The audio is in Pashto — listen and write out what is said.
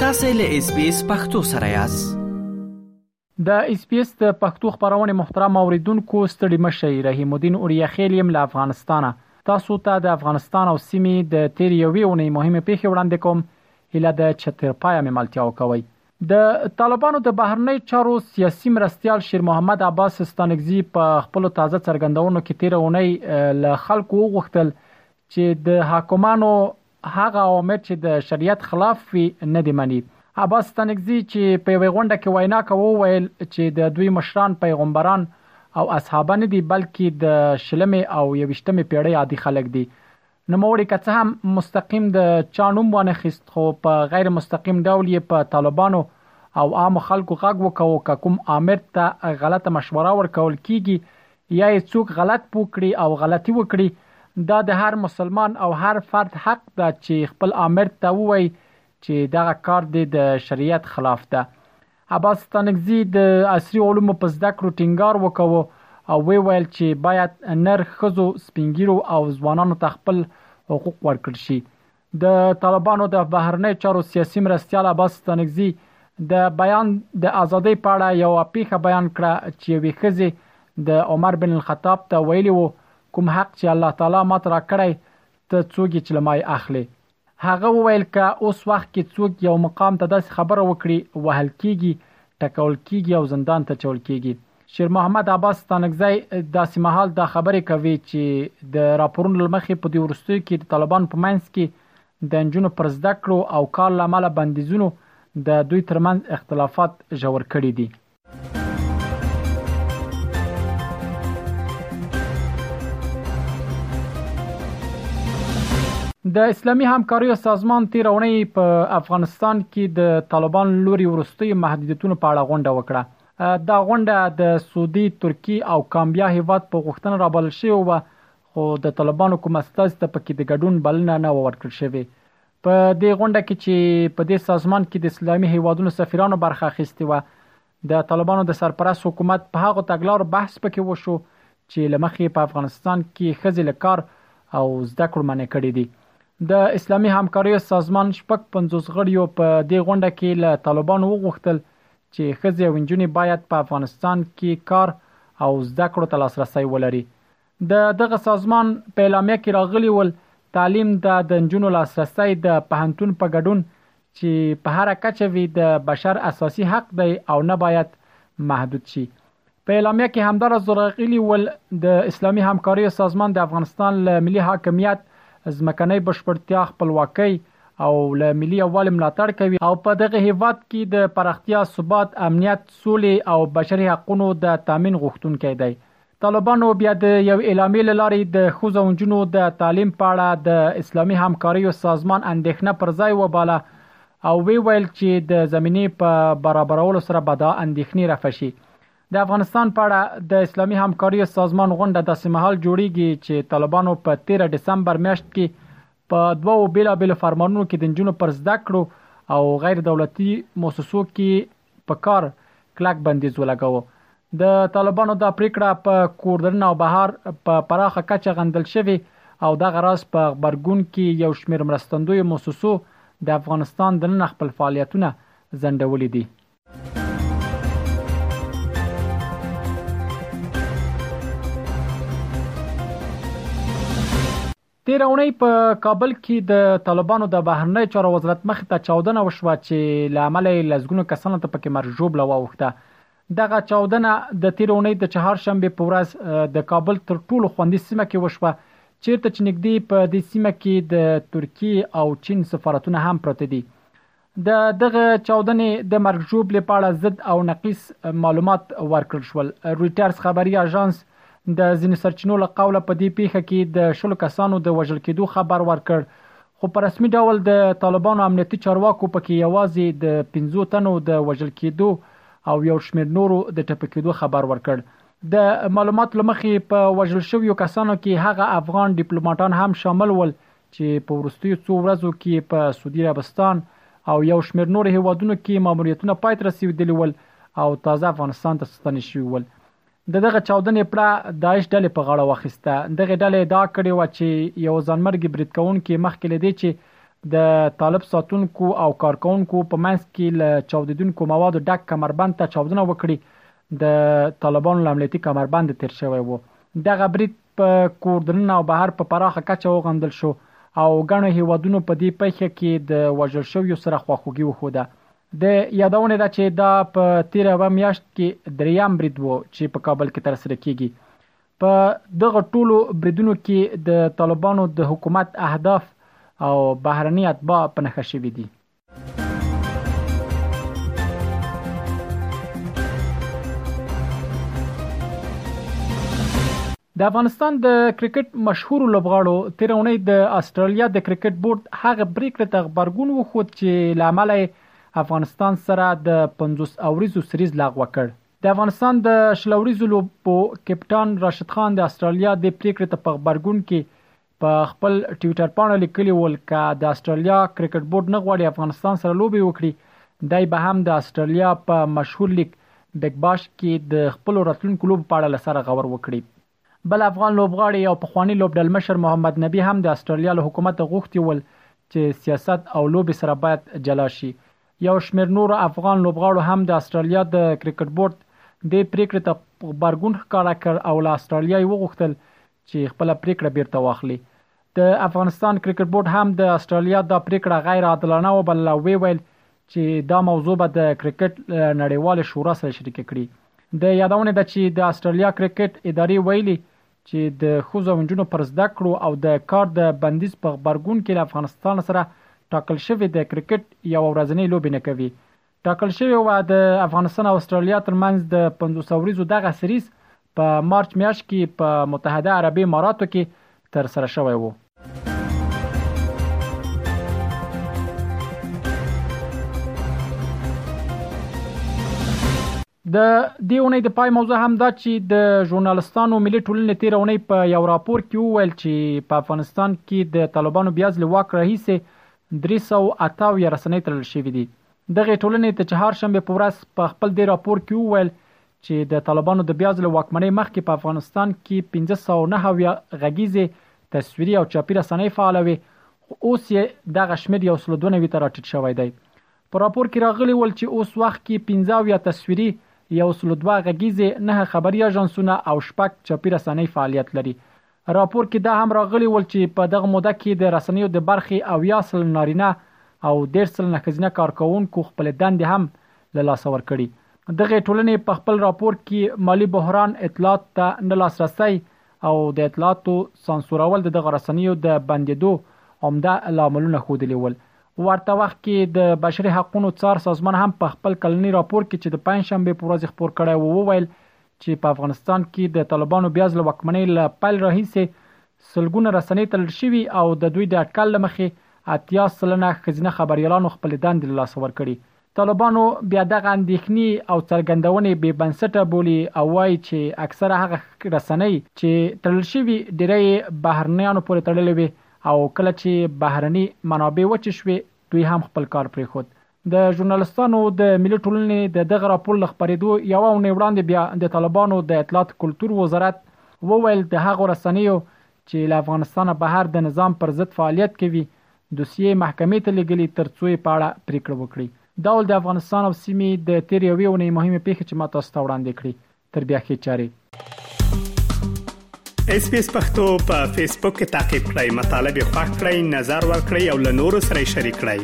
تاسو له اس بي اس پختو سره یاست د اس بي اس د پښتو خبرونه محترم اوریدونکو ستړي مشي رحیم الدین اوریاخیل يم له افغانستانه تاسو ته د افغانستان او سیمې د تیر یوې اونۍ مهمه پیښه وړاندې کوم هله د چتر پایا مې ملتیا وکوي د طالبانو د بهرنیو چارو سیاسي مرستیال شیر محمد عباس ستانکزي په خپل تازه څرګندونو کې تیر اونۍ له خلکو وغوښتل چې د حاکمانو هغه اوامر چې د شریعت خلاف وي نه دی مني عباس ستانکزي چې په یوې غونډه کې وینا کوي وویل چې د دوی مشران پیغمبران او اصحابه نه دي بلکې د شلمې او یوشتمې پیړۍ عادي خلک دي نوموړي که څه هم مستقیم د چا نوم وانه خیست خو په غیر مستقیم ډول یې په طالبانو او عامو خلکو غږ وکاوه که کوم آمر ته غلطه مشوره ورکول کیږي یا یې څوک غلط پوه کړي او غلطي وکړي دا د هر مسلمان او هر فرد حق ده چې خپل آمر ته ووایي چې دغه کار دې د شریعت خلاف ده عباس ستانکزي د عصري علومو په زده کړو ټینګار وکاوه او ویې ویل چې باید نر ښځو، سپین ږیرو او ځوانانو ته خپل حقوق ورکړل شي. د طالبانو د بهرنیو چارو سیاسي مرستیال عباس ستانکزي د بیان د ازادۍ په اړه یوه پېښه بیان کړه چې یوې ښځې د عمر بن الخطاب ته ویلي و، کوم حق چې الله تعالی ماته راکړی، ته څوګ یې چې له ما یې اخلې؟ هغه وویل که اوس وخت کې څوک یو مقام ته داسې خبره وکړي وهل کیږي، ټکول کیږي او زندان ته اچول کیږي. شیرمحمد عباس ستانکزی داسې مهال دا خبرې کوي چې د راپورونو له مخې په دې وروستیو کې د طالبانو په منځ کې د نجونو پر زده کړو او کار له امله بندیزونو د دوی ترمنځ اختلافات ژور کړي دي. د اسلامي همکاریو سازمان تیر اونۍ په افغانستان کې د طالبان لوري ورستي محدودیتونو په اړه غونډه وکړه دا غونډه د سعودي ترکیه او کامبیا هیواد په غوښتنه رابل شوې و خو د طالبانو کوم استاز ته پکې د ګډون بلنه نه ورکړ شوې په دې غونډه کې چې په دې سازمان کې د اسلامي هیوادونو سفیرانو برخه اخیستې و د طالبانو د سرپرست حکومت په هغو تګلارو بحث پکې وشو چې لمخې په افغانستان کې خزې له کار او زده کړو منع کړې دي د اسلامي همکاریو سازمان شپږ 50 غړیو په دې غونډه کې له طالبانو وغوښتل چې خزې او انجونې باید په افغانستان کې کار او زده کړو ته لاسرسي ولري د دغه سازمان په اعلامیه کې راغلي ول تعلیم ته د نجونو لاسرسی د پهنتون په ګډون چې په هر کچه وي د بشر اساسي حق دی او نه باید محدود شي په اعلامیه کې همدارز راغلي ول د اسلامي همکاریو سازمان د افغانستان له ملي حاکمیت ځمکنۍ بشپړتیا خپلواکۍ او له ملي یووالي ملاتړ کوي او په دغه هیواد کې د پراختیا ثبات امنیت سولې او بشري حقوقو د تامین غوښتونکي دی طالبانو بیا د یو اعلامیې له لارې د ښځو او نجونو د تعلیم په اړه د اسلامي همکاریو سازمان اندېښنه پر ځای وباله او وی ویل چې د زمینې په برابرولو سره به دا اندېښنې رفع شي. د افغانستان په اړه د اسلامي همکاریو سازمان غونډه داسې مهال جوړېږي چې طالبانو په تېره ډسمبر میاشت کې په دوو بېلابېلو فرمانونو کې د نجونو پر زده کړو او غیر دولتي موسسو کې په کار کلک بندیز ولګاوه د طالبانو دا پریکړه په کوردرن او بهر په پراخه کچه غندل شوې او دغه راز په خبرګون کې یو شمیر مرستندوی موسسو د افغانستان دننه خپل فعالیتونه ځنډولي دي تېره اونۍ په کابل کې د طالبانو د بهرنیو چارو وزارت مخې ته چاودنه وشوه چې له امله یې لسګونو کسانو ته پکې مرګ ژوبله واوښته. دغه چاودنه د تېرې اونۍ د چهارشنبې په ورځ د کابل تر ټولو خوندي سیمه کې وشوه، چېرته چې نږدې په دې سیمه کې د ترکیې او چین سفارتونه هم پراته دي. د دغه چاودنې د مرګ ژوبلې په اړه ضد او نقیص معلومات ورکړل شول. رویټرز خبري اژانس د ځینو سرچینو له قوله په دې پېښه کې د شلو کسانو د وژل کېدو خبر ورکړ، خو په رسمي ډول د طالبانو امنیتي چارواکو په کې یوازې د پنځو تنو د وژل کېدو او یو شمېر نورو د ټپي کېدو خبر ورکړ. د معلوماتو له مخې په وژل شویو کسانو کې هغه افغان ډیپلوماټان هم شامل ول چې په وروستیو څو ورځو کې په سعودي عربستان او یو شمېر نور هیوادونو کې ماموریتونه پای ته رسیدلی ول او تازه افغانستان ته ستنې شوی ول د دغه چاودنې پړه داعش ډلې په غاړه واخیسته دغه ډلې ادعا کړې و چې یو ځانمرګي برید کوونکي مخکې لدی چې د طالب ساتونکو او کارکونکو په منځ کې له چاودیدونکو موادو ډک کمربند ته چاودنه وکړي د طالبانو لاملیتي کمربند تیر شوی وو دغه برید په کور دننه او بهر په پراخه کچه وغندل شو او ګڼو هیوادونو په دې پیښه کې د وژل شویو سره خواخوږي وښوده د یادونې ده چې دا په تیر اوه میاشت کې دریم برید وو چې په کابل کې تر سره کیږي په دغه ټولو بریدونو کې د طالبانو د حکومت اهداف او بهرني اتباع په نخښه شوي دي د افغانستان د کرکټ مشهور لوبغاړو تیرونی د استرالیا د کرکټ بورډ هغه پریکړه ته خبرګون وخوت چې لامل افغانستان سره د 50 اوریزو سریز لغوه کړ د افغانستان د شلوریزو لوبو کپټان راشد خان د استرالیا د پریکړه ته خبرګون کې په خپل ټویټر پاڼه لیکلی ول که د استرالیا کرکټ بورډ نه غواړي افغانستان سره لوبي وکړي دای به هم د استرالیا په مشهور لیګ بګ باش کې د خپل راتلونکو لوبو په اړه له سره غور وکړي بل افغان لوبغاړي او پخوانی لوبډلمشر محمد نبی هم د استرالیا له حکومته غوښتي ول چې سیاست او لوبي سره باید جلا شي یو شمیر نورو افغان لوبغاړو هم د استرالیا د کرکټ بورډ دې پریکړې ته غبرګون ښکاره کړ او له استرالیا یې وغوښتل چې خپله پرېکړه بېرته واخلي. د افغانستان کرکټ بورډ هم د اسټرالیا دا پرېکړه غیر عادلانه وبلله او ویې ویل، چې دا موضوع به د کرکټ له نړیوالې شورا سره شریکه کړي. د یادونې ده، چې د اسټرالیا کرکټ ادارې ویلي، چې د ښځو او نجونو پر زده کړو او د کار د بندیز په غبرګون کې له افغانستان سره ټاکل شوې د کرکټ یوه ورځنۍ لوبې نه کوي. ټاکل شوې وه د افغانستان او اسټرالیا ترمنځ د پنځوس اوریزو دغه سریز په مارچ میاشت کې په متحده عربي اماراتو کې تر سره شوی وو. د دې اونۍ د پای موضوع هم دا چې د ژورنالستانو ملي ټولنې تیر اونۍ په یو راپور کې وویل چې په افغانستان کې د طالبانو بیا ځل واک راهیسې 378 رسنۍ تړل شوې دي دغه ټولنې د چهار شنبه په ورځ په خپل دې راپور کې وویل چې د طالبانو د بیا ځل واکمنۍ مخکې په افغانستان کې 1509 غږیزې تصویري او چاپی رسنۍ فعالوي خو اوس یې دغه شمیر یو سل دوه نوي ته راټیټ شوی دی په راپور کې راغلي ول چې اوس وخت کې پنځه اویا تصویري، یو سلو دوه غږیزې، نهه خبري اژانسونه او شپږ چاپي رسنۍ فعالیت لري. راپور کې دا هم راغلي ول چې په دغه موده کې د رسنیو د برخې اویا سلنه نارینه او دېرش سلنه ښځینه کارکوونکو خپلې دندې هم له لاسه ورکړي. دغې ټولنې په خپل راپور کې مالي بحران، اطلاعاتو ته نه لاسرسی او د اطلاعاتو سانسورول د دغه رسنیو د بندېدو عمده لاملونه ښودلي ول په ورته وخت کې د بشري حقونو څار سازمان هم په خپل کلني راپور کې چې د پنجشنبې په ورځ خپور کړی و وویل چې په افغانستان کې د طالبانو بیا ځل واکمنۍ له پیل راهیسې سلګونه رسنۍ تړل شوي او د دوی د اټکل له مخې اتیا سلنه ښځینه خبریالانو خپلې دندې له لاسه ورکړي طالبانو بیا دغه اندېښني او څرګندونې بې بنسټه بولي او وايي چې اکثره هغه رسنۍ چې تړل شوي ډېری یې بهرنیانو پورې تړلې وې او کله چې بهرني منابع وچې شوې دوی هم خپل کار پرېښود. د ژورنالستانو د ملي ټولنې د دغه راپور له خپرېدو یوه اونۍ وړاندې بیا د طالبانو د اطلاعات کلتور وزارت وویل د هغو رسنیو چې له افغانستانه بهر د نظام پر ضد فعالیت کوي دوسیه یې محکمې ته لېږلې تر څو یې په اړه پرېکړه وکړي. دا ول د افغانستان او سیمې د تېرې یوې اونۍ مهمې پېښې چې ما تاسو ته وړاندې کړې. تر بیا ښې چارې. اس پی اس پختو په فیسبوک کې تا کې پلی مطلب خوښ کړئ نظر ور کړئ او له نورو سره شریک کړئ.